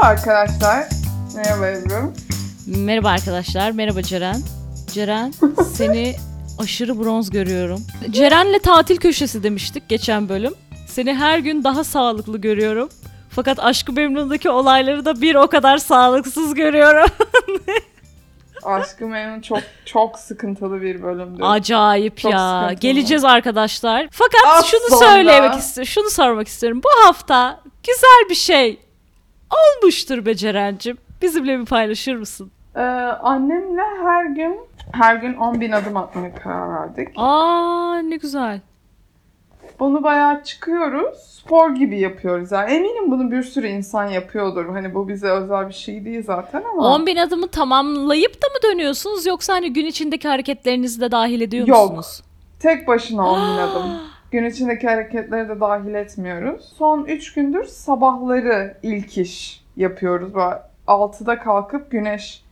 arkadaşlar. Merhaba Ebru. Merhaba arkadaşlar, merhaba Ceren. Ceren, seni aşırı bronz görüyorum. Ceren'le tatil köşesi demiştik geçen bölüm. Seni her gün daha sağlıklı görüyorum. Fakat Aşkı Memnun'daki olayları da bir o kadar sağlıksız görüyorum. Aşkı Memnun çok çok sıkıntılı bir bölümdü. Acayip Çok ya. sıkıntılı. Geleceğiz arkadaşlar. Fakat Az şunu sonra. söylemek istiyorum. Şunu sormak istiyorum. Bu hafta güzel bir şey olmuştur be Ceren'cim. Bizimle bir paylaşır mısın? Ee, annemle her gün her gün 10 bin adım atmaya karar verdik. Aa ne güzel. Bunu bayağı çıkıyoruz. Spor gibi yapıyoruz. Yani eminim bunu bir sürü insan yapıyordur. Hani bu bize özel bir şey değil zaten ama. 10 bin adımı tamamlayıp da mı dönüyorsunuz yoksa hani gün içindeki hareketlerinizi de dahil ediyor Yok. musunuz? Tek başına 10 bin adım. Gün içindeki hareketleri de dahil etmiyoruz. Son 3 gündür sabahları ilk iş yapıyoruz. Böyle 6'da kalkıp güneş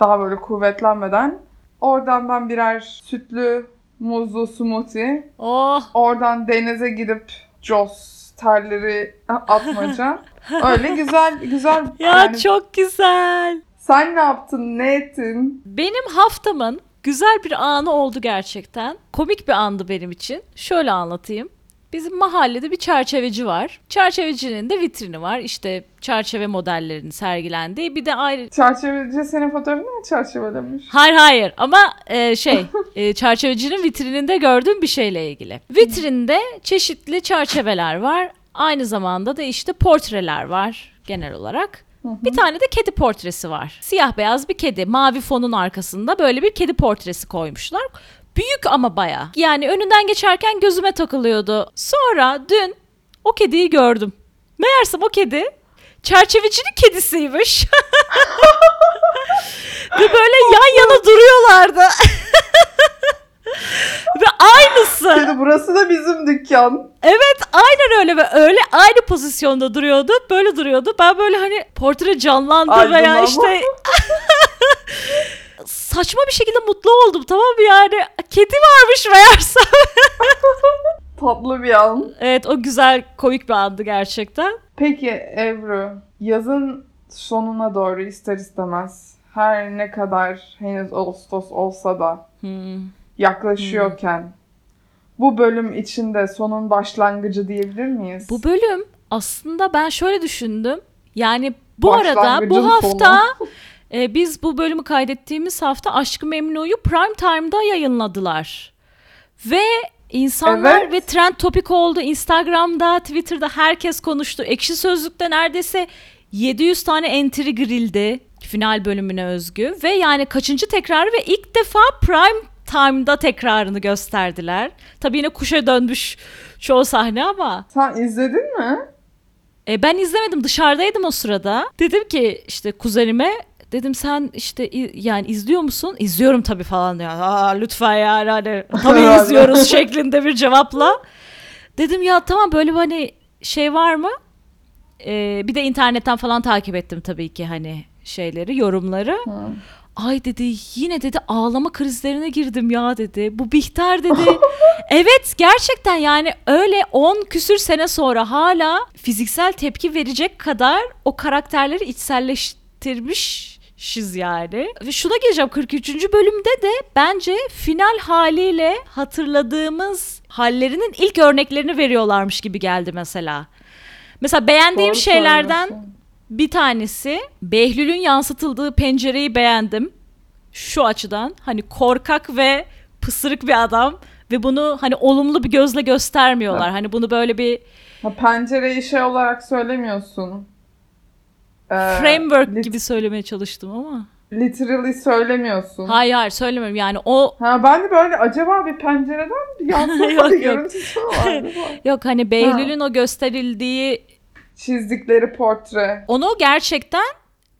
daha böyle kuvvetlenmeden oradan ben birer sütlü muzlu smoothie, Oh oradan denize gidip Joss terleri atmaca. Öyle güzel güzel. ya yani çok güzel. Sen ne yaptın? Ne ettin? Benim haftamın güzel bir anı oldu gerçekten. Komik bir andı benim için. Şöyle anlatayım. Bizim mahallede bir çerçeveci var. Çerçevecinin de vitrini var. İşte çerçeve modellerinin sergilendiği. Bir de ayrı... Çerçeveci senin fotoğrafını mı çerçevelemiş? Hayır hayır ama e, şey e, çerçevecinin vitrininde gördüğüm bir şeyle ilgili. Vitrinde çeşitli çerçeveler var. Aynı zamanda da işte portreler var genel olarak. Bir tane de kedi portresi var. Siyah beyaz bir kedi. Mavi fonun arkasında böyle bir kedi portresi koymuşlar. Büyük ama baya. Yani önünden geçerken gözüme takılıyordu. Sonra dün o kediyi gördüm. Meğersem o kedi çerçevecinin kedisiymiş. Ve böyle yan yana duruyorlardı. Ve aynısı. Dedi burası da bizim dükkan. Evet aynen öyle ve öyle aynı pozisyonda duruyordu. Böyle duruyordu. Ben böyle hani portre canlandı veya Aydınlanma. işte saçma bir şekilde mutlu oldum tamam mı yani. Kedi varmış meğerse. Tatlı bir an. evet o güzel komik bir andı gerçekten. Peki Ebru, yazın sonuna doğru ister istemez her ne kadar henüz Ağustos olsa da Hmm. Yaklaşıyorken bu bölüm içinde sonun başlangıcı diyebilir miyiz? Bu bölüm aslında ben şöyle düşündüm. Yani bu arada bu hafta e, biz bu bölümü kaydettiğimiz hafta Aşkı Memnu'yu prime time'da yayınladılar. Ve insanlar Evet. ve trend topik oldu. Instagram'da, Twitter'da herkes konuştu. Ekşi Sözlük'te neredeyse 700 tane entry girildi final bölümüne özgü ve yani kaçıncı tekrar ve ilk defa prime time'da tekrarını gösterdiler. Tabii yine kuşa dönmüş çoğu sahne ama Sen izledin mi? e, ben izlemedim dışarıdaydım o sırada. Dedim ki işte kuzenime dedim sen işte yani izliyor musun? İzliyorum tabii falan diyor. Aa lütfen yani hani tabii izliyoruz şeklinde bir cevapla. Dedim ya tamam böyle bir hani şey var mı? E, bir de internetten falan takip ettim tabii ki hani şeyleri, yorumları. Hı. Ay dedi yine dedi ağlama krizlerine girdim ya dedi. Bu Bihter dedi. evet gerçekten yani öyle 10 küsür sene sonra hala fiziksel tepki verecek kadar o karakterleri içselleştirmişiz yani. Ve şuna geleceğim 43. bölümde de bence final haliyle hatırladığımız hallerinin ilk örneklerini veriyorlarmış gibi geldi mesela. Mesela beğendiğim Doğru şeylerden. Bir tanesi Behlül'ün yansıtıldığı pencereyi beğendim. Şu açıdan hani korkak ve pısırık bir adam ve bunu hani olumlu bir gözle göstermiyorlar. Hani bunu böyle bir Ha, pencereyi şey olarak söylemiyorsun. Ee, framework lit- gibi söylemeye çalıştım ama. Literally söylemiyorsun. Hayır hayır söylemiyorum yani o Ha ben de böyle acaba bir pencereden yansıma Yok, bir yok. görüntüsü mü vardı? yok hani Behlül'ün o gösterildiği Çizdikleri portre. onu gerçekten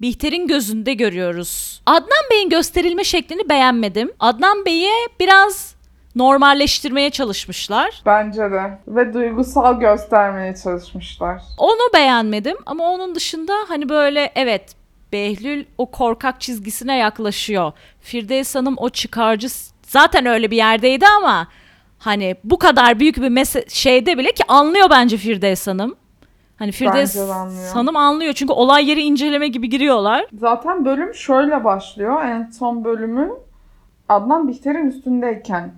Bihter'in gözünde görüyoruz. Adnan Bey'in gösterilme şeklini beğenmedim. Adnan Bey'i biraz normalleştirmeye çalışmışlar. Bence de. Ve duygusal göstermeye çalışmışlar. Onu beğenmedim ama onun dışında hani böyle evet Behlül o korkak çizgisine yaklaşıyor. Firdevs Hanım o çıkarcı zaten öyle bir yerdeydi ama hani bu kadar büyük bir şeyde bile ki anlıyor bence Firdevs Hanım. Hani Firdevs Bence de anlıyor. Hanım anlıyor çünkü olay yeri inceleme gibi giriyorlar. Zaten bölüm şöyle başlıyor. En son bölümü Adnan Bihter'in üstündeyken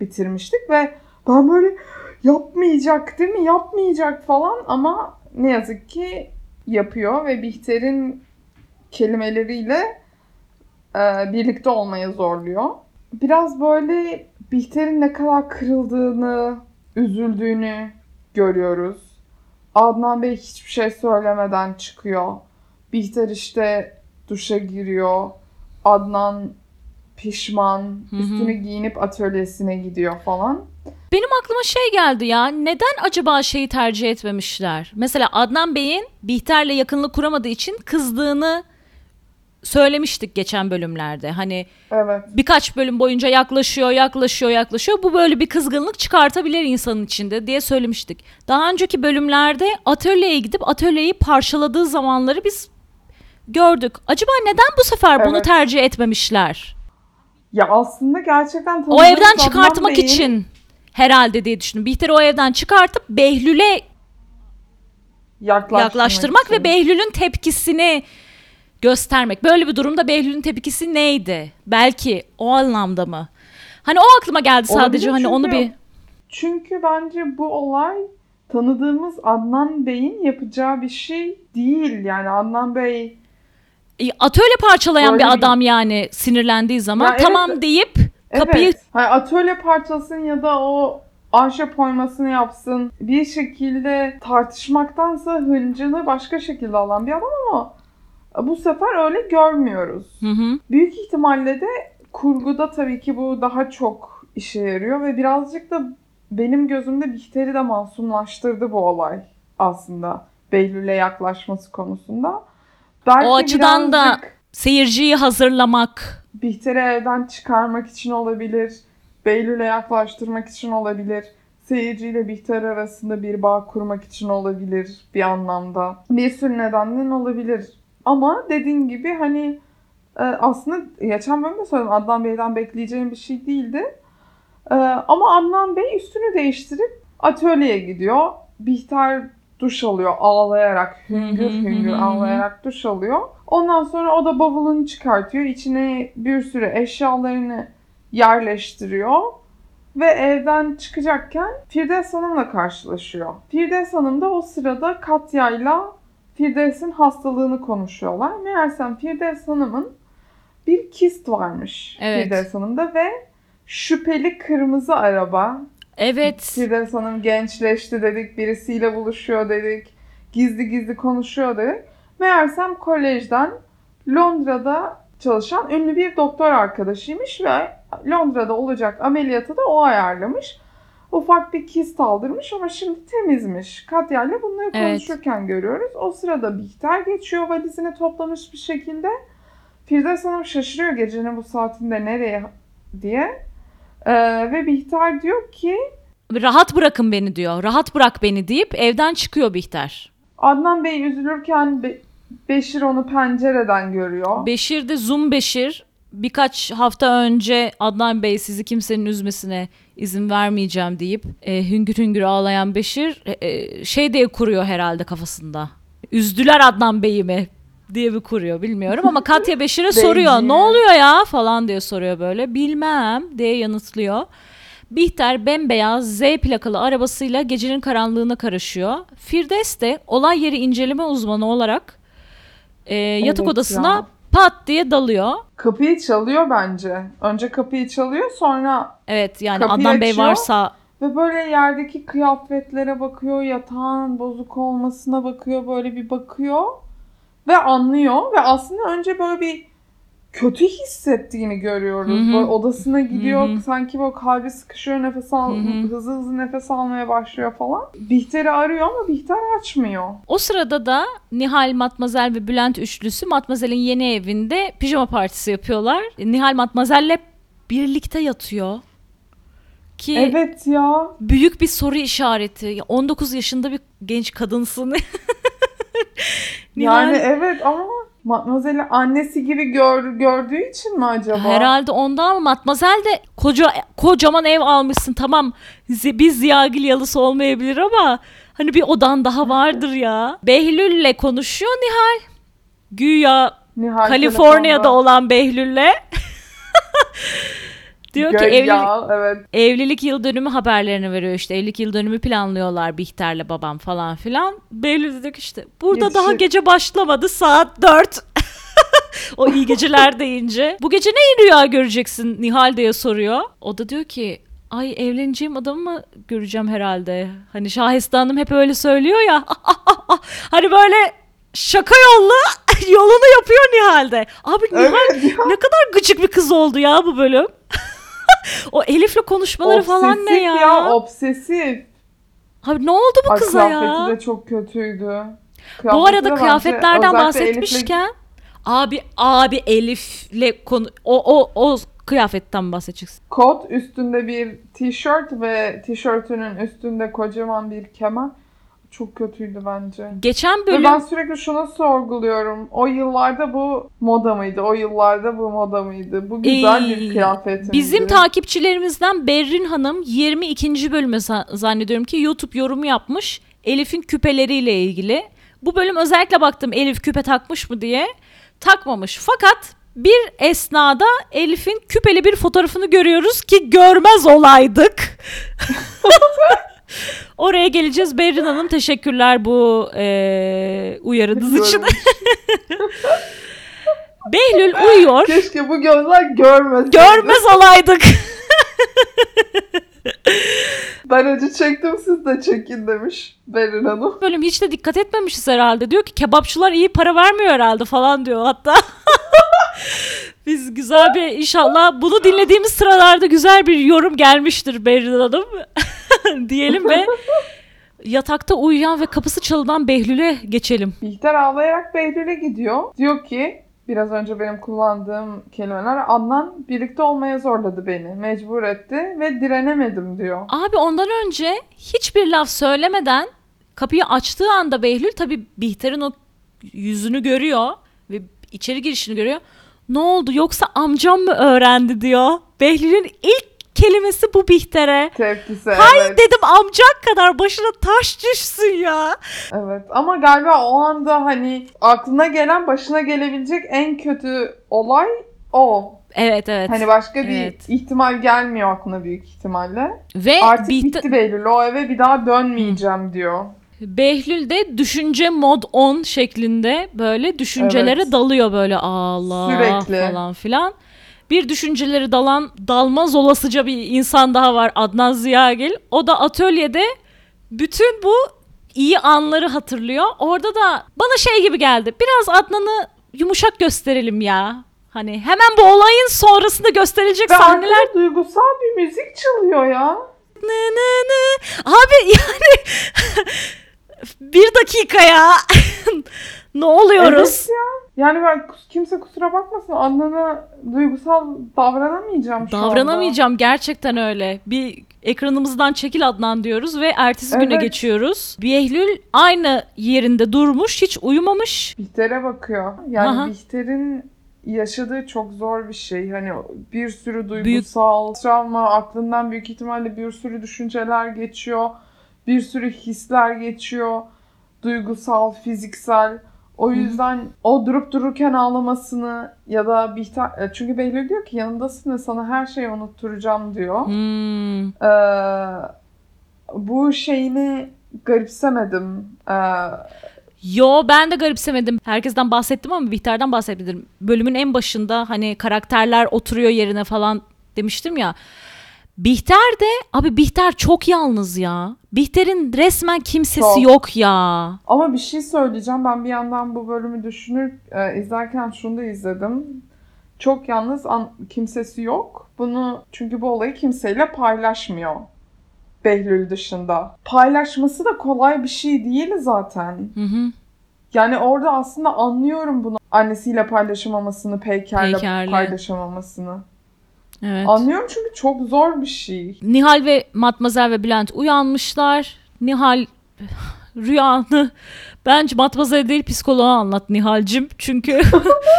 bitirmiştik ve ben böyle yapmayacak değil mi? Yapmayacak falan ama ne yazık ki yapıyor ve Bihter'in kelimeleriyle e, birlikte olmaya zorluyor. Biraz böyle Bihter'in ne kadar kırıldığını, üzüldüğünü görüyoruz. Adnan Bey hiçbir şey söylemeden çıkıyor. Bihter işte duşa giriyor. Adnan pişman, üstünü giyinip atölyesine gidiyor falan. Benim aklıma şey geldi ya. Neden acaba şeyi tercih etmemişler? Mesela Adnan Bey'in Bihter'le yakınlık kuramadığı için kızdığını söylemiştik geçen bölümlerde. Hani Evet. birkaç bölüm boyunca yaklaşıyor, yaklaşıyor, yaklaşıyor. Bu böyle bir kızgınlık çıkartabilir insanın içinde diye söylemiştik. Daha önceki bölümlerde atölyeye gidip atölyeyi parçaladığı zamanları biz gördük. Acaba neden bu sefer bunu Evet. tercih etmemişler? Ya aslında gerçekten O evden çıkartmak Bey'in- için herhalde diye düşündüm. Bihter'i o evden çıkartıp Behlül'e yaklaştırmak, yaklaştırmak için. ve Behlül'ün tepkisini göstermek. Böyle bir durumda Behlül'ün tepkisi neydi? Belki o anlamda mı? Hani o aklıma geldi sadece Olabilir hani onu çünkü- bir Çünkü bence bu olay tanıdığımız Adnan Bey'in yapacağı bir şey değil. Yani Adnan Bey E, atölye parçalayan Öyle bir adam yani sinirlendiği zaman Ya evet. tamam deyip kapıyı Evet. Hani atölye parçasın ya da o ahşap oymasını yapsın. Bir şekilde tartışmaktansa hıncını başka şekilde alan bir adam ama bu sefer öyle görmüyoruz. Hı hı. Büyük ihtimalle de kurguda tabii ki bu daha çok işe yarıyor ve birazcık da benim gözümde Bihter'i de masumlaştırdı bu olay aslında. Behlül'e yaklaşması konusunda. Belki O açıdan da- seyirciyi hazırlamak. Bihter'i evden çıkarmak için olabilir. Behlül'e yaklaştırmak için olabilir. Seyirciyle Bihter arasında bir bağ kurmak için olabilir bir anlamda. Bir sürü nedenden olabilir. Ama dediğin gibi hani e, aslında geçen bölümde söyledim Adnan Bey'den bekleyeceğim bir şey değildi. E, ama Adnan Bey üstünü değiştirip atölyeye gidiyor. Bihter duş alıyor ağlayarak, hüngür hüngür ağlayarak duş alıyor. Ondan sonra o da bavulunu çıkartıyor. İçine bir sürü eşyalarını yerleştiriyor. Ve evden çıkacakken Firdevs Hanım'la karşılaşıyor. Firdevs Hanım da o sırada Katya'yla Firdevs'in hastalığını konuşuyorlar. Meğersem Firdevs Hanım'ın bir kist varmış Evet. Firdevs Hanım'da ve şüpheli kırmızı araba. Evet. Firdevs Hanım gençleşti dedik, birisiyle buluşuyor dedik, gizli gizli konuşuyor dedik. Meğersem kolejden Londra'da çalışan ünlü bir doktor arkadaşıymış ve Londra'da olacak ameliyatı da o ayarlamış. Ufak bir kist aldırmış ama şimdi temizmiş. Katya ile bunları Evet. konuşurken görüyoruz. O sırada Bihter geçiyor valizini toplamış bir şekilde. Firdevs Hanım şaşırıyor gecenin bu saatinde nereye diye. Ee, ve Bihter diyor ki Rahat bırakın beni diyor. Rahat bırak beni deyip evden çıkıyor Bihter. Adnan Bey üzülürken Be- Beşir onu pencereden görüyor. Beşir de Zoom Beşir birkaç hafta önce Adnan Bey sizi kimsenin üzmesine izin vermeyeceğim deyip e, hüngür hüngür ağlayan Beşir e, e, şey diye kuruyor herhalde kafasında. Üzdüler Adnan Bey'i mi diye bir kuruyor bilmiyorum ama Katya Beşir'e soruyor ne oluyor ya falan diye soruyor böyle bilmem diye yanıtlıyor. Bihter bembeyaz Z plakalı arabasıyla gecenin karanlığına karışıyor. Firdevs de olay yeri inceleme uzmanı olarak e, yatak Evet odasına ya. Pat diye dalıyor. Kapıyı çalıyor bence. Önce kapıyı çalıyor sonra Evet yani Kapıyı Adnan Bey açıyor. varsa ve böyle yerdeki kıyafetlere bakıyor, yatağın bozuk olmasına bakıyor, böyle bir bakıyor ve anlıyor ve aslında önce böyle bir kötü hissettiğini görüyoruz. Hı hı. Böyle odasına gidiyor, Hı hı. sanki böyle kalbi sıkışıyor, nefes al, Hı hı. hızlı hızlı nefes almaya başlıyor falan. Bihter'i arıyor ama Bihter açmıyor. o sırada da Nihal, Matmazel ve Bülent üçlüsü Matmazel'in yeni evinde pijama partisi yapıyorlar. Nihal Matmazel'le birlikte yatıyor. Ki Evet ya. büyük bir soru işareti. Ya 19 yaşında bir genç kadınsın. Nihal- Yani evet ama Matmazel'i annesi gibi gör, gördüğü için mi acaba? Herhalde ondan Matmazel de koca kocaman ev almışsın tamam biz ziyagil yalısı olmayabilir ama hani bir odan daha vardır ya. Behlül'le konuşuyor Nihal. Güya Nihal Kaliforniya'da telefonda. olan Behlül'le. Diyor ki evlilik, ya, evet. evlilik yıl dönümü haberlerini veriyor işte. Evlilik yıl dönümü planlıyorlar Bihter'le babam falan filan. Behlül diyor ki işte burada Yetişir. daha gece başlamadı saat 4. o iyi geceler deyince. Bu gece ne rüya göreceksin Nihal diye soruyor. O da diyor ki ay evleneceğim adamı mı göreceğim herhalde. Hani Şahiste Hanım hep öyle söylüyor ya. hani böyle şaka yolla yolunu yapıyor Nihal'de. Abi Nihal Evet ya. ne kadar gıcık bir kız oldu ya bu bölüm. o Elif'le konuşmaları falan ne Obsesif ya? obsesif. Abi ne oldu bu Ay, kıza kıyafeti ya? de çok kötüydü. Bu Kıyafeti arada de kıyafetlerden bahsetmişken abi abi Elif'le konu o o o kıyafetten bahsedeceksin. Elif'le kot üstünde bir tişört ve tişörtünün üstünde kocaman bir kemer. Çok kötüydü bence. Geçen Ve bölüm ben sürekli şunu sorguluyorum. O yıllarda bu moda mıydı? O yıllarda bu moda mıydı? Bu güzel Ee, bir kıyafet miydi? bizim takipçilerimizden Berrin Hanım 22. bölüme za- zannediyorum ki YouTube yorumu yapmış Elif'in küpeleriyle ilgili. Bu bölüm özellikle baktım Elif küpe takmış mı diye. Takmamış. Fakat bir esnada Elif'in küpeli bir fotoğrafını görüyoruz ki görmez olaydık. Oraya geleceğiz. Berrin Hanım teşekkürler bu eee uyarınız için. Behlül uyuyor. Keşke bu gözler görmeseydi. Görmez olaydık. Ben acı çektim siz de çekin demiş Berin Hanım. bölüm hiç de dikkat etmemişiz herhalde. Diyor ki kebapçılar iyi para vermiyor herhalde falan diyor hatta. Biz güzel bir inşallah bunu dinlediğimiz sıralarda güzel bir yorum gelmiştir Berrin Hanım. Diyelim ve yatakta uyuyan ve kapısı çalınan Behlül'e geçelim. Bihter ağlayarak Behlül'e gidiyor. Diyor ki biraz önce benim kullandığım kelimeler Adnan birlikte olmaya zorladı beni. Mecbur etti ve direnemedim diyor. Abi ondan önce hiçbir laf söylemeden kapıyı açtığı anda Behlül tabii Bihter'in o yüzünü görüyor ve içeri girişini görüyor. Ne oldu yoksa amcam mı öğrendi diyor. Behlül'ün ilk kelimesi bu Bihter'e. Tepkisi Hay evet. dedim amcak kadar başına taş düşsün ya. Evet ama galiba o anda hani aklına gelen başına gelebilecek en kötü olay o. Evet evet. Hani başka bir Evet. ihtimal gelmiyor aklına büyük ihtimalle. Ve Artık Bihter- bitti Behlül o eve bir daha dönmeyeceğim diyor. Behlül de düşünce mod 10 şeklinde böyle düşüncelere Evet. dalıyor böyle Allah Sürekli. falan filan. Bir düşünceleri dalan dalmaz olasıca bir insan daha var Adnan Ziyagil. O da atölyede bütün bu iyi anları hatırlıyor. Orada da bana şey gibi geldi. Biraz Adnan'ı yumuşak gösterelim ya. Hani hemen bu olayın sonrasında gösterilecek Ve sahneler duygusal bir müzik çalıyor ya. Nı nı nı. Abi yani bir dakika ya. ne oluyoruz? Evet ya. Yani ben kimse kusura bakmasın Adnan'a duygusal davranamayacağım şu anda. Davranamayacağım gerçekten öyle. Bir ekranımızdan çekil Adnan diyoruz ve ertesi güne Evet. geçiyoruz. Behlül aynı yerinde durmuş, hiç uyumamış. Bihter'e bakıyor. Yani Aha. Bihter'in yaşadığı çok zor bir şey. Hani bir sürü duygusal travma, aklından büyük ihtimalle bir sürü düşünceler geçiyor. Bir sürü hisler geçiyor. Duygusal, fiziksel. O yüzden o durup dururken ağlamasını ya da Bihter... e, Çünkü Behlül diyor ki yanındasın ve sana her şeyi unutturacağım diyor. Hmm. Ee, bu şeyini garipsemedim. Ee, Yo ben de garipsemedim. Herkesten bahsettim ama Bihter'den bahsetmedim. Bölümün en başında hani karakterler oturuyor yerine falan demiştim ya. Bihter de abi Bihter çok yalnız ya. Bihter'in resmen kimsesi Çok. yok ya. Ama bir şey söyleyeceğim. Ben bir yandan bu bölümü düşünür e, izlerken şunu da izledim. Çok yalnız an- kimsesi yok. Bunu çünkü bu olayı kimseyle paylaşmıyor. Behlül dışında. Paylaşması da kolay bir şey değil zaten. Hı hı. Yani orada aslında anlıyorum bunu. Annesiyle paylaşamamasını, Peyker'le Peyker'le. paylaşamamasını. Evet. Anlıyorum çünkü çok zor bir şey. Nihal ve Matmazel ve Bülent uyanmışlar. Nihal rüyanı bence matmazaya değil psikoloğa anlat Nihal'cim. Çünkü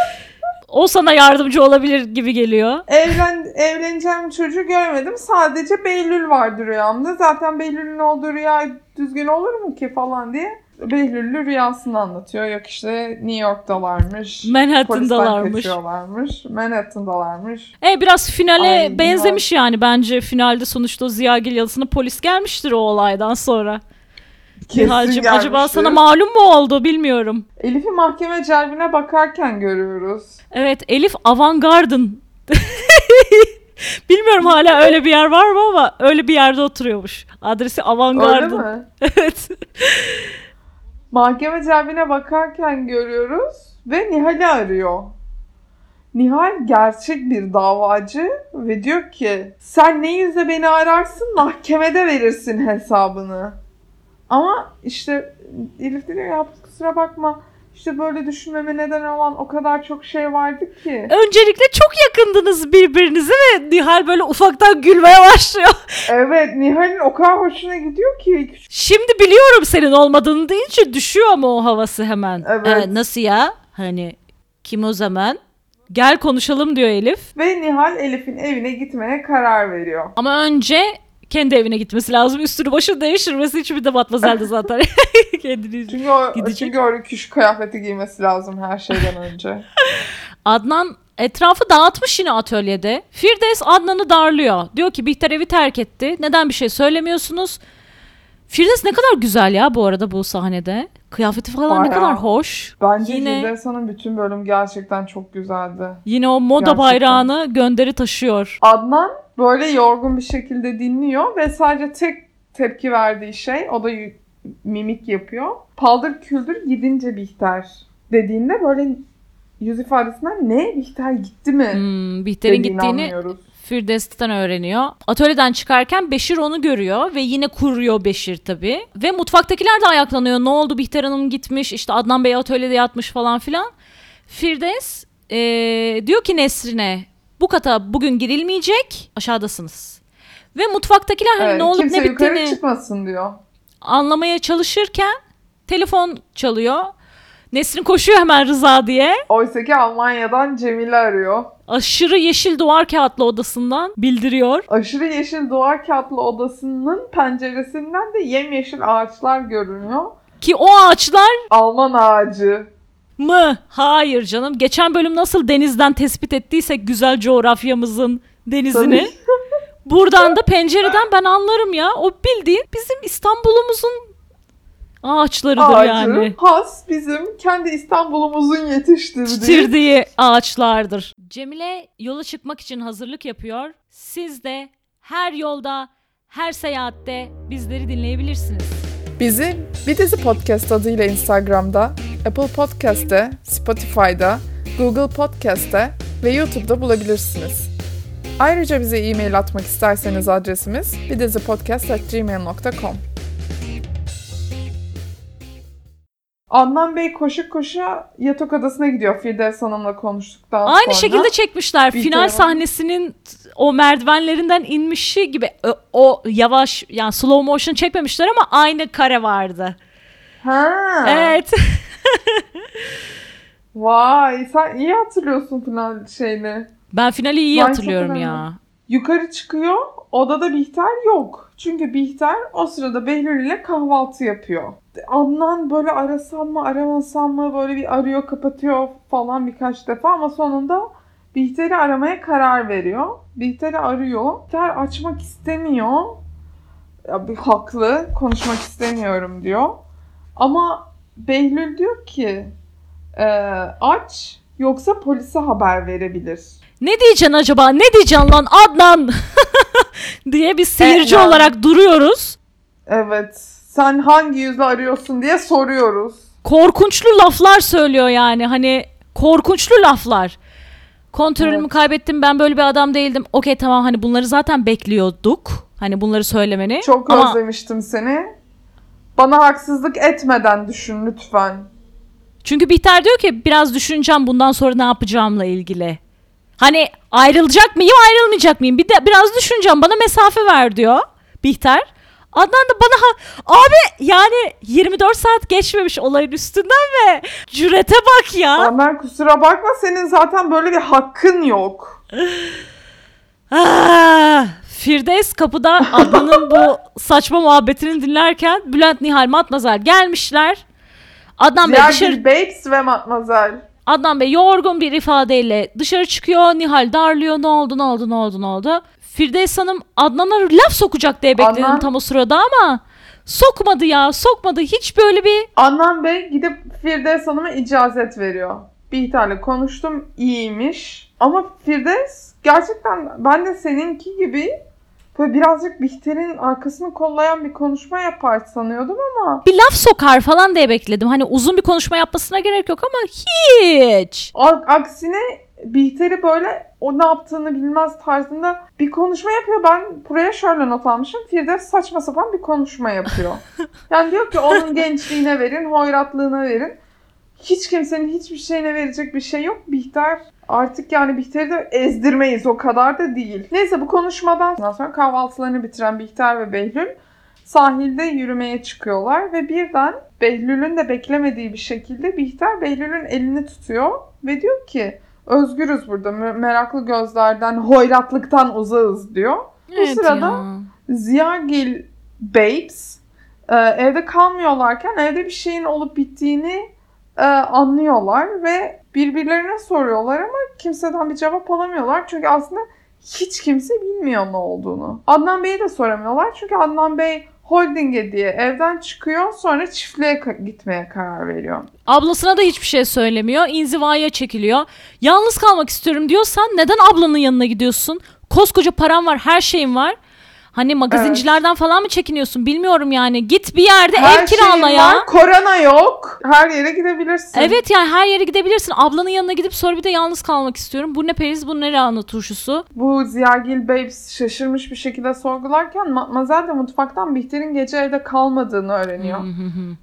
o sana yardımcı olabilir gibi geliyor. Evlen, evleneceğim çocuğu görmedim. Sadece Behlül vardı rüyamda. Zaten Behlül'ün olduğu rüya düzgün olur mu ki falan diye. Behlül'lü rüyasını anlatıyor. Yok işte New York'talarmış. Manhattan'dalarmış. kaçıyorlarmış. Manhattan'dalarmış. E biraz finale Ay, benzemiş yani bence finalde sonuçta o Ziyagil yalısına polis gelmiştir o olaydan sonra. Kesin acaba sana malum mu oldu bilmiyorum. Elif'i mahkeme celbine bakarken görüyoruz. Evet Elif Avantgarden. Bilmiyorum hala öyle bir yer var mı ama öyle bir yerde oturuyormuş. Adresi Öyle Avantgarden. mi? Evet. Mahkeme celbine bakarken görüyoruz ve Nihal'i arıyor. Nihal gerçek bir davacı ve diyor ki sen ne yüzle beni ararsın mahkemede verirsin hesabını. Ama işte Elif diyor ya kusura bakma işte böyle düşünmeme neden olan o kadar çok şey vardı ki. Öncelikle çok yakındınız birbirinize ve Nihal böyle ufaktan gülmeye başlıyor. Evet Nihal'in o kadar hoşuna gidiyor ki. Şimdi biliyorum senin olmadığını deyince düşüyor ama o havası hemen. Evet. "Ee, nasıl ya? Hani kim o zaman? Gel konuşalım diyor Elif. Ve Nihal Elif'in evine gitmeye karar veriyor. Ama önce kendi evine gitmesi lazım. Üstünü başını değiştirmesi hiçbir de batmazelde zaten. Kendini. Çünkü o, Gidecek. çünkü o rüküş kıyafeti giymesi lazım her şeyden önce. Adnan etrafı dağıtmış yine atölyede. Firdevs Adnan'ı darlıyor. Diyor ki Bihter evi terk etti. Neden bir şey söylemiyorsunuz? Firdevs ne kadar güzel ya bu arada bu sahnede. Kıyafeti falan ne Bayağı. kadar hoş. Bence Yine- Firdevs Hanım bütün bölüm gerçekten çok güzeldi. Yine o moda Gerçekten. bayrağını gönderi taşıyor. Adnan böyle yorgun bir şekilde dinliyor ve sadece tek tepki verdiği şey o da mimik yapıyor. Paldır küldür gidince Bihter dediğinde böyle yüz ifadesinden ne Bihter gitti mi Hmm, Bihter'in gittiğini anlıyoruz. Firdevs'ten öğreniyor. Atölyeden çıkarken Beşir onu görüyor ve yine kuruyor Beşir tabii. Ve mutfaktakiler de ayaklanıyor. Ne oldu Bihter Hanım gitmiş işte Adnan Bey atölyede yatmış falan filan. Firdevs eee, diyor ki Nesrin'e bu kata bugün girilmeyecek aşağıdasınız. Ve mutfaktakiler hani Evet, ne olup ne bittiğini çıkmasın diyor. anlamaya çalışırken telefon çalıyor. Nesrin koşuyor hemen Rıza diye. Oysa ki Almanya'dan Cemile arıyor. Aşırı yeşil duvar kağıtlı odasından bildiriyor. Aşırı yeşil duvar kağıtlı odasının penceresinden de yemyeşil ağaçlar görünüyor. Ki o ağaçlar Alman ağacı. Mı? Hayır canım. Geçen bölüm nasıl denizden tespit ettiysek güzel coğrafyamızın denizini. Buradan da pencereden ben anlarım ya. O bildiğin bizim İstanbul'umuzun ağaçlarıdır Ağacı. yani. Has bizim kendi İstanbul'umuzun yetiştirdiği. Yetiştirdiği ağaçlardır. Cemile yola çıkmak için hazırlık yapıyor. Siz de her yolda, her seyahatte bizleri dinleyebilirsiniz. Bizi Bir Dizi Podcast adıyla Instagram'da, Apple Podcast'te, Spotify'da, Google Podcast'te ve YouTube'da bulabilirsiniz. Ayrıca bize e-mail atmak isterseniz adresimiz bidizipodcast.gmail.com Adnan Bey koşu koşa yatak odasına gidiyor Firdevs Hanım'la konuştuktan sonra. Aynı şekilde çekmişler. Bir Final tane- sahnesinin o merdivenlerinden inmişi gibi o, o yavaş yani slow motion çekmemişler ama aynı kare vardı. Ha. Evet. Vay sen iyi hatırlıyorsun final şeyini. Ben finali iyi Ben hatırlıyorum ya. Yukarı çıkıyor. Odada Bihter yok. Çünkü Bihter o sırada Behlül ile kahvaltı yapıyor. Adnan böyle arasam mı aramasam mı böyle bir arıyor kapatıyor falan birkaç defa ama sonunda Bihter'i aramaya karar veriyor. Bihter'i arıyor. Bihter açmak istemiyor. Ya bir haklı. Konuşmak istemiyorum diyor. Ama Behlül diyor ki "Ee, aç yoksa polise haber verebilir. Ne diyeceksin acaba? Ne diyeceksin lan Adnan? diye bir seyirci yani. olarak duruyoruz. Evet. Sen hangi yüzle arıyorsun diye soruyoruz. Korkunçlu laflar söylüyor yani. Hani korkunçlu laflar. Kontrolümü Evet. kaybettim. Ben böyle bir adam değildim. Okey tamam hani bunları zaten bekliyorduk. Hani bunları söylemeni. Çok Ama özlemiştim seni. Bana haksızlık etmeden düşün lütfen. Çünkü Bihter diyor ki biraz düşüneceğim bundan sonra ne yapacağımla ilgili. Hani ayrılacak mıyım ayrılmayacak mıyım? Bir de biraz düşüneceğim bana mesafe ver diyor Bihter. Adnan da bana ha- abi yani 24 saat geçmemiş olayın üstünden ve cürete bak ya. Adnan kusura bakma senin zaten böyle bir hakkın yok. Ah, Firdevs kapıda Adnan'ın bu saçma muhabbetini dinlerken Bülent Nihal Matmazel gelmişler. Adnan Bey dışarı Ziyagil Babes ve Matmazel. Adnan Bey yorgun bir ifadeyle dışarı çıkıyor. Nihal darlıyor. Ne oldu ne oldu ne oldu ne oldu? Firdevs Hanım Adnan'a laf sokacak diye bekledim Adnan- tam o sırada ama sokmadı ya sokmadı. Hiç böyle bir Adnan Bey gidip Firdevs Hanım'a icazet veriyor. Bihter'le konuştum iyiymiş. Ama Firdevs gerçekten ben de seninki gibi böyle birazcık Bihter'in arkasını kollayan bir konuşma yapar sanıyordum ama bir laf sokar falan diye bekledim. Hani uzun bir konuşma yapmasına gerek yok ama hiç. a- aksine Bihter'i böyle o ne yaptığını bilmez tarzında bir konuşma yapıyor. Ben buraya şöyle not almışım. Firdevs saçma sapan bir konuşma yapıyor. yani diyor ki onun gençliğine verin, hoyratlığına verin. Hiç kimsenin hiçbir şeyine verecek bir şey yok. Bihter artık yani Bihter'i de ezdirmeyiz o kadar da değil. Neyse bu konuşmadan sonra kahvaltılarını bitiren Bihter ve Behlül sahilde yürümeye çıkıyorlar ve birden Behlül'ün de beklemediği bir şekilde Bihter Behlül'ün elini tutuyor ve diyor ki özgürüz burada me- meraklı gözlerden hoyratlıktan uzağız diyor. Bu sırada ya. Ziyagil Babes e, evde kalmıyorlarken evde bir şeyin olup bittiğini e, anlıyorlar ve birbirlerine soruyorlar ama kimseden bir cevap alamıyorlar. Çünkü aslında hiç kimse bilmiyor ne olduğunu. Adnan Bey'i de soramıyorlar çünkü Adnan Bey holdinge diye evden çıkıyor sonra çiftliğe ka- gitmeye karar veriyor. Ablasına da hiçbir şey söylemiyor. İnzivaya çekiliyor. Yalnız kalmak istiyorum diyorsan neden ablanın yanına gidiyorsun? Koskoca param var, her şeyin var. Hani magazincilerden falan mı çekiniyorsun bilmiyorum yani. Git bir yerde ev kirala şeyin ya. var, korona yok. Her yere gidebilirsin. Evet yani her yere gidebilirsin. Ablanın yanına gidip sonra bir de yalnız kalmak istiyorum. Bu ne periz, bu ne lahana turşusu. Bu Ziyagil Babes şaşırmış bir şekilde sorgularken Matmazel de mutfaktan Bihter'in gece evde kalmadığını öğreniyor.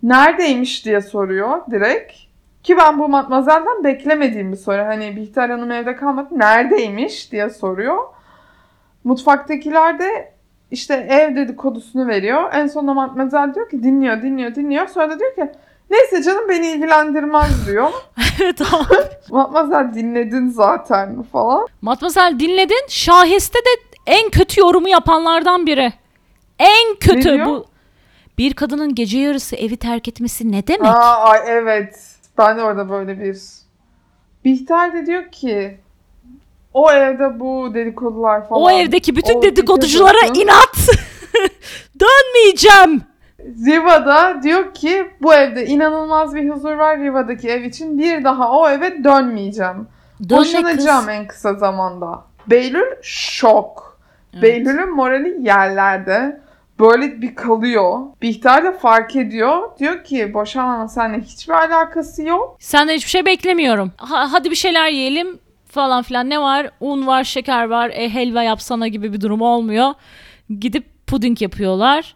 Neredeymiş diye soruyor direkt. Ki ben bu Matmazel'den beklemediğim bir soru. Hani Bihter Hanım evde kalmadı. Neredeymiş diye soruyor. Mutfaktakiler de işte ev dedikodusunu veriyor. En sonunda Matmazel diyor ki dinliyor dinliyor dinliyor. Sonra da diyor ki neyse canım beni ilgilendirmez diyor. evet abi. Matmazel dinledin zaten falan. Matmazel dinledin. Şahiste de en kötü yorumu yapanlardan biri. En kötü bu. Bir kadının gece yarısı evi terk etmesi ne demek? Aa, ay evet. Ben de orada böyle bir... Bihter de diyor ki o evde bu dedikodular falan. o evdeki bütün o dedikoduculara dedikodu- inat. Dönmeyeceğim. Riva da diyor ki bu evde inanılmaz bir huzur var Riva'daki ev için. Bir daha o eve dönmeyeceğim. Dönme Boşanacağım kız. en kısa zamanda. Beylül şok. Evet. Beylül'ün morali yerlerde. Böyle bir kalıyor. Bihter de fark ediyor. Diyor ki boşanmanın seninle hiçbir alakası yok. Senden hiçbir şey beklemiyorum. Ha- hadi bir şeyler yiyelim falan filan. Ne var? Un var, şeker var. E, helva yapsana gibi bir durum olmuyor. Gidip puding yapıyorlar.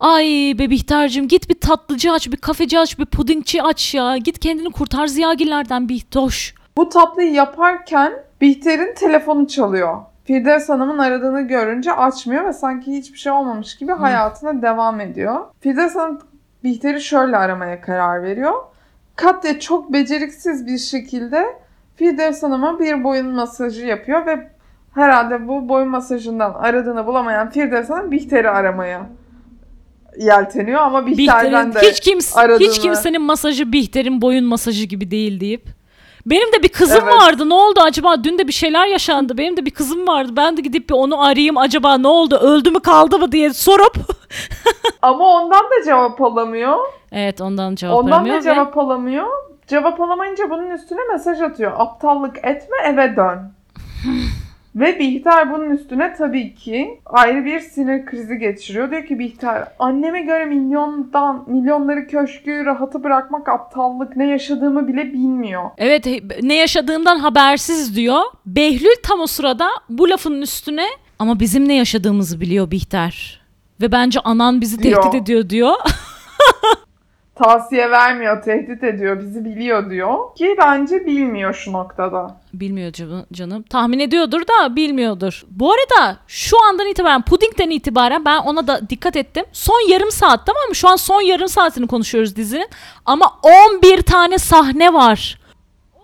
Ay be Bihter'cim git bir tatlıcı aç, bir kafeci aç, bir pudingçi aç ya. Git kendini kurtar ziyagillerden Bihtoş. Bu tatlıyı yaparken Bihter'in telefonu çalıyor. Firdevs Hanım'ın aradığını görünce açmıyor ve sanki hiçbir şey olmamış gibi hayatına devam ediyor. Firdevs Hanım Bihter'i şöyle aramaya karar veriyor. Katya çok beceriksiz bir şekilde Firdevs Hanım'a bir boyun masajı yapıyor ve herhalde bu boyun masajından aradığını bulamayan Firdevs Hanım Bihter'i aramaya yelteniyor ama Bihter'den de hiç, kims aradığını- hiç kimsenin masajı Bihter'in boyun masajı gibi değil deyip. Benim de bir kızım Evet. vardı. Ne oldu acaba? Dün de bir şeyler yaşandı. Benim de bir kızım vardı. Ben de gidip bir onu arayayım. Acaba ne oldu? Öldü mü kaldı mı diye sorup. ama ondan da cevap alamıyor. evet ondan cevap Ondan aramıyor da ve- cevap alamıyor. Cevap alamayınca bunun üstüne mesaj atıyor. Aptallık etme eve dön. Ve Bihter bunun üstüne tabii ki ayrı bir sinir krizi geçiriyor. Diyor ki Bihter anneme göre milyondan milyonları köşkü rahatı bırakmak aptallık. Ne yaşadığımı bile bilmiyor. Evet ne yaşadığından habersiz diyor. Behlül tam o sırada bu lafın üstüne ama bizim ne yaşadığımızı biliyor Bihter. Ve bence anan bizi Diyor. tehdit ediyor diyor. tavsiye vermiyor, tehdit ediyor, bizi biliyor diyor. Ki bence bilmiyor şu noktada. Bilmiyor canım. Tahmin ediyordur da bilmiyordur. Bu arada şu andan itibaren pudingden itibaren ben ona da dikkat ettim. Son yarım saat tamam mı? Şu an son yarım saatini konuşuyoruz dizinin. Ama 11 tane sahne var.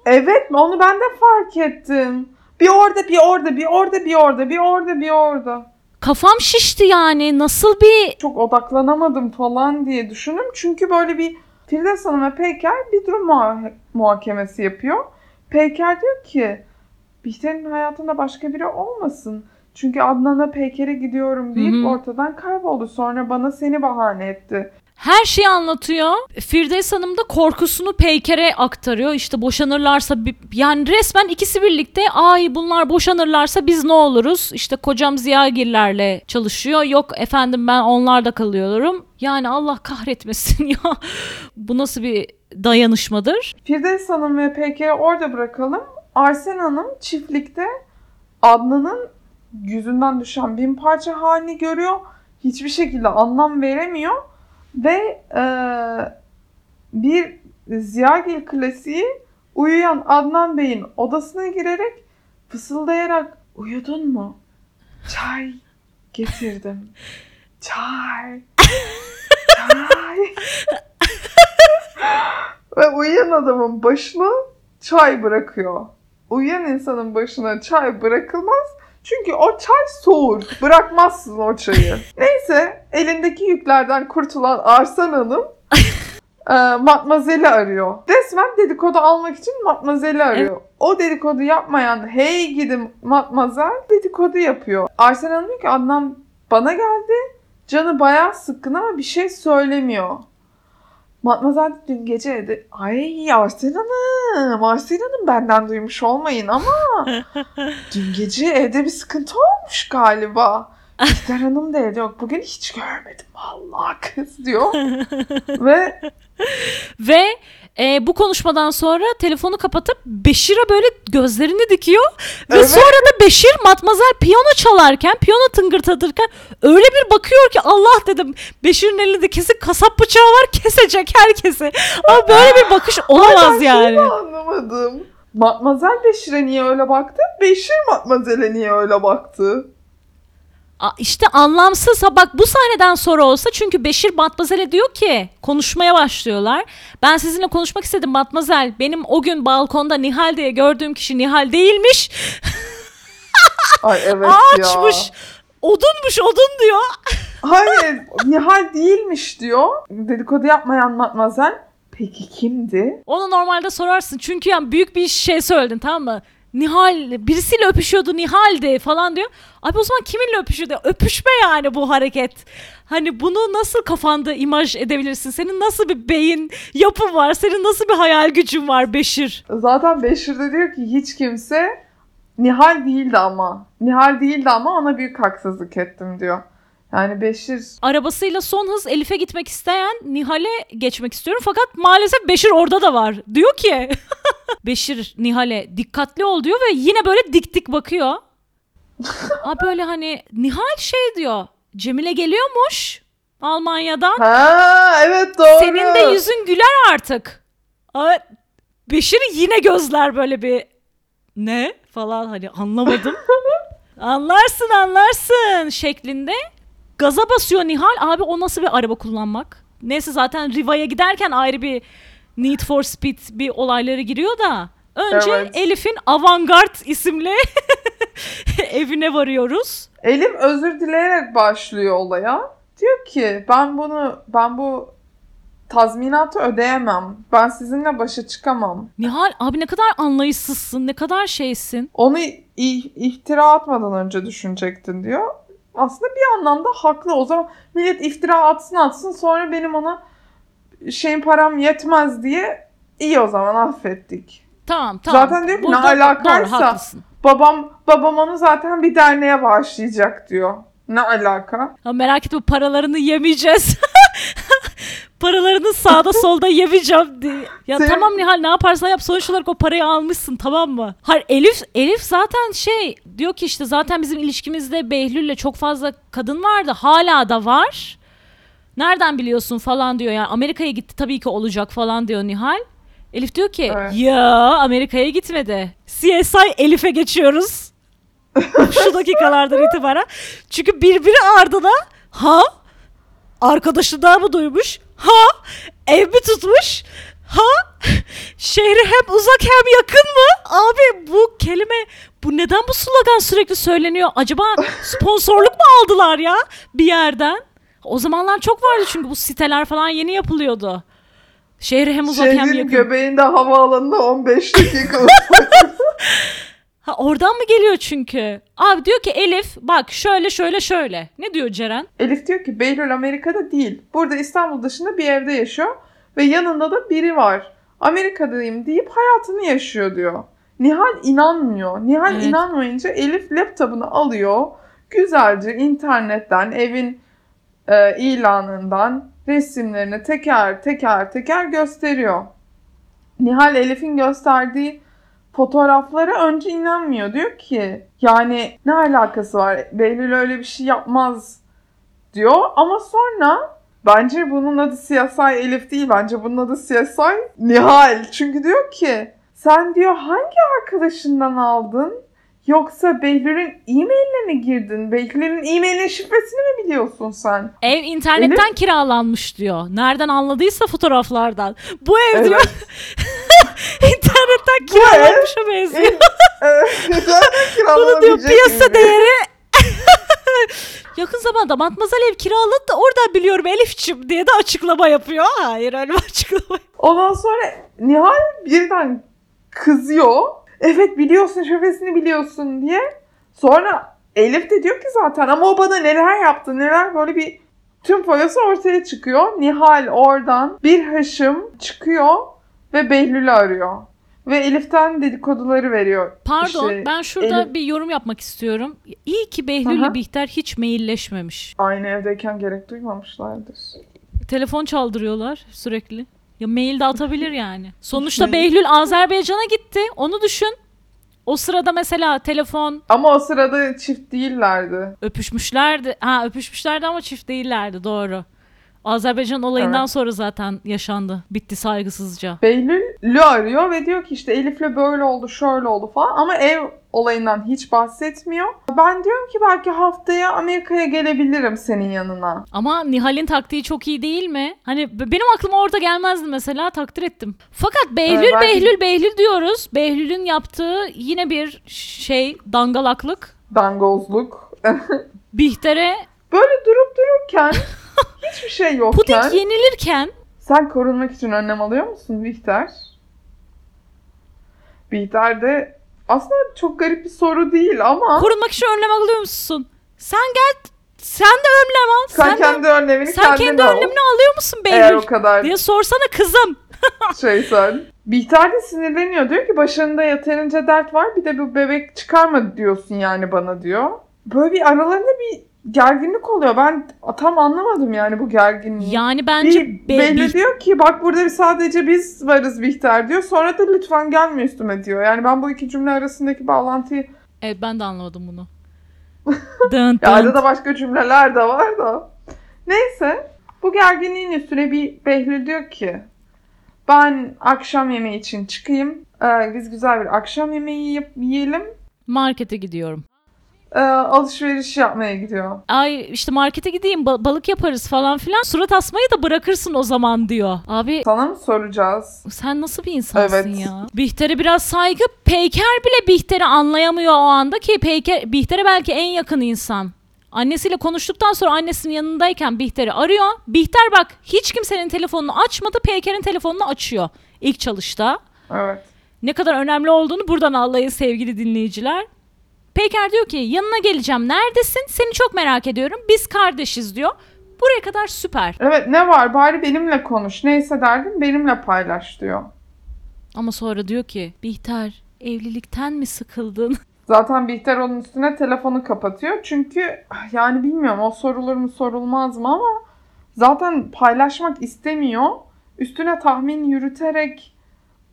Evet onu ben de fark ettim. Bir orada, bir orada, bir orada, bir orada, bir orada, bir orada. Kafam şişti yani. Nasıl bir Çok odaklanamadım falan diye düşündüm. Çünkü böyle bir Firdevs Hanım ve Peyker bir durum muha- muhakemesi yapıyor. Peyker diyor ki Bihter'in hayatında başka biri olmasın. Çünkü Adnan'a Peyker'e gidiyorum deyip Hı hı. ortadan kayboldu. Sonra bana seni bahane etti. Her şeyi anlatıyor. Firdevs Hanım da korkusunu Peyker'e aktarıyor. İşte boşanırlarsa yani resmen ikisi birlikte ay bunlar boşanırlarsa biz ne oluruz? İşte kocam Ziyagirlerle çalışıyor. Yok efendim ben onlarda kalıyorum. Yani Allah kahretmesin ya. Bu nasıl bir dayanışmadır? Firdevs Hanım ve Peyker'i orada bırakalım. Arsen Hanım çiftlikte Adnan'ın yüzünden düşen bin parça halini görüyor. Hiçbir şekilde anlam veremiyor. Ve eee, bir Ziyagil klasiği uyuyan Adnan Bey'in odasına girerek fısıldayarak uyudun mu? Çay getirdim. Çay. Çay. Ve uyuyan adamın başına çay bırakıyor. Uyuyan insanın başına çay bırakılmaz. Çünkü o çay soğur. Bırakmazsın o çayı. Neyse elindeki yüklerden kurtulan Arsan Hanım e, Matmazel'i arıyor. Resmen dedikodu almak için Matmazel'i arıyor. O dedikodu yapmayan hey gidi Matmazel dedikodu yapıyor. Arsen Hanım diyor ki Adnan bana geldi. Canı bayağı sıkkın ama bir şey söylemiyor. Matmazel dün gece evde ay Arsen Hanım, Arsen Hanım benden duymuş olmayın ama dün gece evde bir sıkıntı olmuş galiba. İhtar Hanım da evde yok. Bugün hiç görmedim. Allah kız diyor. Ve Ve e, bu konuşmadan sonra telefonu kapatıp Beşir'e böyle gözlerini dikiyor. Ve Evet. sonra da Beşir matmazel piyano çalarken, piyano tıngırdatırken öyle bir bakıyor ki Allah dedim Beşir'in elinde kesin kasap bıçağı var kesecek herkesi. Ama böyle bir bakış olamaz ben yani. anlamadım. Matmazel Beşir'e niye öyle baktı? Beşir Matmazel'e niye öyle baktı? İşte anlamsız. Ha bak bu sahneden sonra olsa çünkü Beşir Matmazel'e diyor ki konuşmaya başlıyorlar. Ben sizinle konuşmak istedim Matmazel. Benim o gün balkonda Nihal diye gördüğüm kişi Nihal değilmiş. Ay evet Ağaçmış. ya. Odunmuş odun diyor. Hayır Nihal değilmiş diyor. Dedikodu yapmayan Matmazel. Peki kimdi? Onu normalde sorarsın. Çünkü yani büyük bir şey söyledin tamam mı? Nihal birisiyle öpüşüyordu Nihal'di falan diyor. Abi o zaman kiminle öpüşüyordu? Öpüşme yani bu hareket. Hani bunu nasıl kafanda imaj edebilirsin? Senin nasıl bir beyin yapın var? Senin nasıl bir hayal gücün var Beşir? Zaten Beşir de diyor ki hiç kimse Nihal değildi ama. Nihal değildi ama ona büyük haksızlık ettim diyor. Yani Beşir Arabasıyla son hız Elif'e gitmek isteyen Nihal'e geçmek istiyorum. Fakat maalesef Beşir orada da var. Diyor ki Beşir Nihal'e dikkatli ol diyor ve yine böyle dik dik bakıyor. Aa böyle hani Nihal şey diyor. Cemile geliyormuş Almanya'dan. Ha evet doğru. Senin de yüzün güler artık. Aa, Beşir'in yine gözler böyle bir ne falan hani anlamadım. anlarsın anlarsın şeklinde. Gaza basıyor Nihal. Abi o nasıl bir araba kullanmak? Neyse zaten Riva'ya giderken ayrı bir Need for Speed bir olayları giriyor da. Önce Evet. Elif'in Avantgard isimli evine varıyoruz. Elif özür dileyerek başlıyor olaya. Diyor ki ben bunu ben bu tazminatı ödeyemem. Ben sizinle başa çıkamam. Nihal abi ne kadar anlayışsızsın, ne kadar şeysin. Onu i- iftira atmadan önce düşünecektin diyor. Aslında bir anlamda haklı. O zaman millet iftira atsın atsın sonra benim ona şeyin param yetmez diye iyi o zaman affettik. Tamam tamam. Zaten diyor ki, ne alakaysa- Doğru haklısın. Babam babam onu zaten bir derneğe bağışlayacak diyor. Ne alaka? Ya merak etme paralarını yemeyeceğiz. paralarını sağda solda yemeyeceğim diye. Ya Senin- tamam Nihal ne yaparsan yap sonuç olarak o parayı almışsın tamam mı? Hayır Elif Elif zaten şey diyor ki işte zaten bizim ilişkimizde Behlül'le çok fazla kadın vardı. Hala da var. Nereden biliyorsun falan diyor. Yani Amerika'ya gitti tabii ki olacak falan diyor Nihal. Elif diyor ki Evet. ya Amerika'ya gitmedi. CSI Elif'e geçiyoruz. Şu dakikalardan itibaren. Çünkü birbiri ardına ha arkadaşından mı duymuş? Ha ev mi tutmuş? Ha şehri hem uzak hem yakın mı? Abi bu kelime bu neden bu slogan sürekli söyleniyor? Acaba sponsorluk mu aldılar ya bir yerden? O zamanlar çok vardı çünkü bu siteler falan yeni yapılıyordu. Şehri hem uzak hem Şehrin yakın. göbeğinde havaalanında 15 dakika. Ha oradan mı geliyor çünkü? Abi diyor ki Elif bak şöyle şöyle şöyle. Ne diyor Ceren? Elif diyor ki Behlül Amerika'da değil. Burada İstanbul dışında bir evde yaşıyor. Ve yanında da biri var. Amerika'dayım deyip hayatını yaşıyor diyor. Nihal inanmıyor. Nihal Evet. inanmayınca Elif laptopunu alıyor. Güzelce internetten evin e, ilanından resimlerini teker teker teker gösteriyor. Nihal Elif'in gösterdiği fotoğraflara önce inanmıyor. Diyor ki yani ne alakası var? Behlül öyle bir şey yapmaz diyor. Ama sonra bence bunun adı CSI Elif değil. Bence bunun adı CSI Nihal. Çünkü diyor ki sen diyor hangi arkadaşından aldın? Yoksa Behlül'ün e-mailine mi girdin? Behlül'ün e-mailinin şifresini mi biliyorsun sen? Ev internetten kiralanmış diyor. Nereden anladıysa fotoğraflardan. Bu ev diyor internetten kiralanmışa benziyor. Evet, Bunu diyor piyasa değeri Yakın zamanda Matmazel ev kiraladı da oradan biliyorum Elifçim diye de açıklama yapıyor. Hayır öyle bir açıklama. Ondan sonra Nihal birden kızıyor. Evet biliyorsun şifresini biliyorsun diye. Sonra Elif de diyor ki zaten ama o bana neler yaptı neler böyle bir tüm foyası ortaya çıkıyor. Nihal oradan bir haşım çıkıyor ve Behlül'ü arıyor. Ve Elif'ten dedikoduları veriyor. Pardon İşte ben şurada Elif- bir yorum yapmak istiyorum. İyi ki Behlül ile Bihter hiç mailleşmemiş. Aynı evdeyken gerek duymamışlardır. Telefon çaldırıyorlar sürekli. Ya mail de atabilir yani. Sonuçta. Behlül Azerbaycan'a gitti. Onu düşün. O sırada mesela telefon Ama o sırada çift değillerdi. öpüşmüşlerdi. Ha öpüşmüşlerdi ama çift değillerdi doğru. Azerbaycan olayından Evet. sonra zaten yaşandı. Bitti saygısızca. Behlül'ü arıyor ve diyor ki işte Elif'le böyle oldu, şöyle oldu falan ama ev olayından hiç bahsetmiyor. Ben diyorum ki belki haftaya Amerika'ya gelebilirim senin yanına. Ama Nihal'in taktiği çok iyi değil mi? Hani benim aklıma orada gelmezdi mesela takdir ettim. Fakat Behlül Evet, belki- Behlül Behlül diyoruz. Behlül'ün yaptığı yine bir şey dangalaklık. Dangozluk. Bihter'e Böyle durup dururken hiçbir şey yokken puding yenilirken sen korunmak için önlem alıyor musun Bihter? Bihter de aslında çok garip bir soru değil ama korunmak için önlem alıyor musun? Sen gel sen de önlem al. sen, Sen, de- kendi önlemini sen kendi al. önlemini alıyor musun Eğer Behlül? o kadar diye sorsana kızım. şey sen. Bihter de sinirleniyor. Diyor ki başında yeterince dert var. Bir de bu bebek çıkarma diyorsun yani bana diyor. Böyle bir aralarında bir gerginlik oluyor. Ben tam anlamadım yani bu gerginliği. Yani bence bir, Be- belli diyor ki bak burada sadece biz varız Bihter diyor. Sonra da lütfen gelme üstüme diyor. Yani ben bu iki cümle arasındaki bağlantıyı Evet ben de anlamadım bunu. dın dın. arada başka cümleler de var da. Neyse bu gerginliğin üstüne bir Behlül diyor ki ben akşam yemeği için çıkayım. Ee, biz güzel bir akşam yemeği yiyip, yiyelim. Markete gidiyorum. Ee, alışveriş yapmaya gidiyor. Ay işte markete gideyim ba- balık yaparız falan filan. Surat asmayı da bırakırsın o zaman diyor. Abi Sana mı soracağız? sen nasıl bir insansın Evet. ya? Bihter'e biraz saygı. Peyker bile Bihter'i anlayamıyor o anda ki Peyker Bihter'e belki en yakın insan. Annesiyle konuştuktan sonra annesinin yanındayken Bihter'i arıyor. Bihter bak hiç kimsenin telefonunu açmadı. Peyker'in telefonunu açıyor ilk çalışta. Evet. Ne kadar önemli olduğunu buradan anlayın sevgili dinleyiciler. Peyker diyor ki yanına geleceğim neredesin seni çok merak ediyorum biz kardeşiz diyor. Buraya kadar süper Evet ne var bari benimle konuş. Neyse derdin benimle paylaş diyor. ama sonra diyor ki Bihter evlilikten mi sıkıldın? Zaten Bihter onun üstüne telefonu kapatıyor. Çünkü yani bilmiyorum o sorulur mu sorulmaz mı ama zaten paylaşmak istemiyor. Üstüne tahmin yürüterek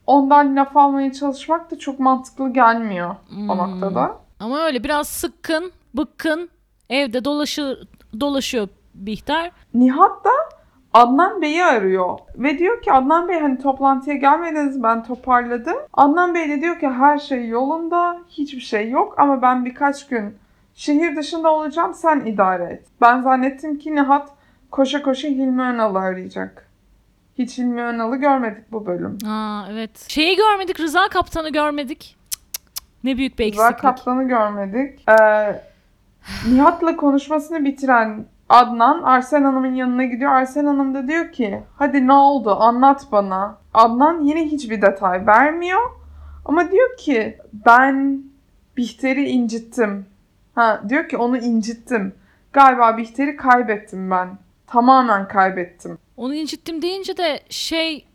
ondan laf almaya çalışmak da çok mantıklı gelmiyor o Hmm. noktada. Ama öyle biraz sıkkın bıkkın evde dolaşır, dolaşıyor Bihter. Nihat da Adnan Bey'i arıyor ve diyor ki Adnan Bey hani toplantıya gelmediniz ben toparladım. Adnan Bey de diyor ki her şey yolunda hiçbir şey yok ama ben birkaç gün şehir dışında olacağım sen idare et. Ben zannettim ki Nihat koşa koşa Hilmi Önal'ı arayacak. Hiç Hilmi Önal'ı görmedik bu bölüm. Aa evet. Şeyi görmedik Rıza Kaptan'ı görmedik. Ne büyük bir eksiklik. Kaplan'ı görmedik. Ee, Nihat'la konuşmasını bitiren Adnan Arsen Hanım'ın yanına gidiyor. Arsen Hanım da diyor ki hadi ne oldu anlat bana. Adnan yine hiçbir detay vermiyor. Ama diyor ki ben Bihter'i incittim. Ha, diyor ki onu incittim. Galiba Bihter'i kaybettim ben. Tamamen kaybettim. Onu incittim deyince de şey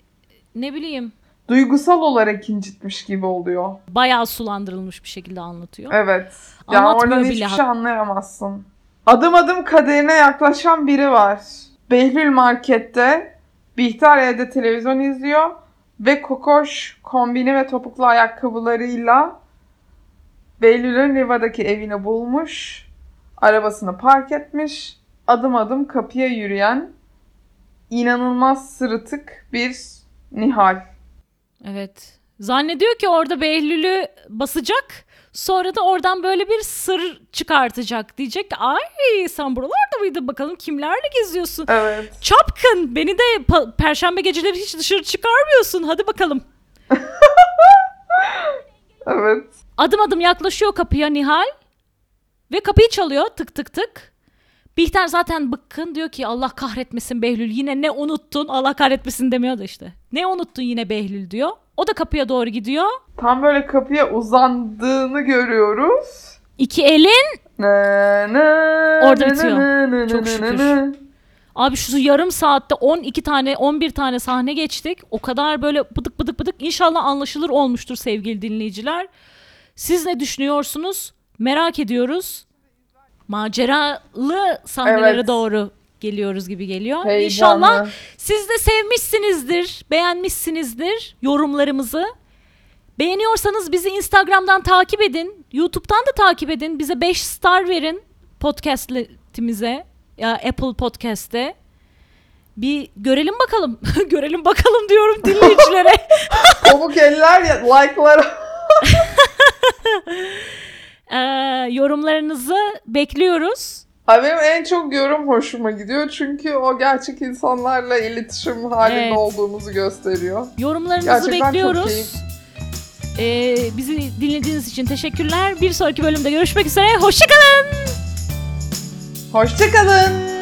ne bileyim Duygusal olarak incitmiş gibi oluyor. bayağı sulandırılmış bir şekilde anlatıyor. Evet. Yani Anlatmıyor oradan bile hiçbir şey anlayamazsın. Adım adım kaderine yaklaşan biri var. Behlül markette Bihter evde televizyon izliyor ve Kokoş kombini ve topuklu ayakkabılarıyla Behlül'ün Riva'daki evini bulmuş. Arabasını park etmiş. Adım adım kapıya yürüyen inanılmaz sırıtık bir Nihal. Evet. Zannediyor ki orada Behlül'ü basacak. Sonra da oradan böyle bir sır çıkartacak. Diyecek ki ay sen buralarda mıydın bakalım kimlerle geziyorsun? Evet. Çapkın beni de perşembe geceleri hiç dışarı çıkarmıyorsun. Hadi bakalım. Evet. Adım adım yaklaşıyor kapıya Nihal. Ve kapıyı çalıyor tık tık tık. Bihter zaten bıkkın diyor ki Allah kahretmesin Behlül yine ne unuttun Allah kahretmesin demiyor da işte. Ne unuttun yine Behlül diyor. O da kapıya doğru gidiyor. Tam böyle kapıya uzandığını görüyoruz. İki elin Ne, ne, Orada bitiyor. ne, ne, Çok şükür. ne. Abi şu yarım saatte 12 tane 11 tane sahne geçtik. O kadar böyle bıdık bıdık bıdık. İnşallah anlaşılır olmuştur sevgili dinleyiciler. Siz ne düşünüyorsunuz? Merak ediyoruz. Maceralı sahnelere Evet. doğru geliyoruz gibi geliyor. Heyecanlı. İnşallah siz de sevmişsinizdir, beğenmişsinizdir yorumlarımızı. Beğeniyorsanız bizi Instagram'dan takip edin. YouTube'dan da takip edin. Bize 5 star verin podcast'imize. Ya Apple Podcast'te. Bir görelim bakalım. görelim bakalım diyorum dinleyicilere. Komuk eller ya, like'lar. Ee, yorumlarınızı bekliyoruz. Ha, benim en çok yorum hoşuma gidiyor. Çünkü o gerçek insanlarla iletişim halinde Evet. olduğumuzu gösteriyor. Yorumlarınızı Gerçekten bekliyoruz. Ee, bizi dinlediğiniz için teşekkürler. Bir sonraki bölümde görüşmek üzere. Hoşçakalın. Hoşçakalın.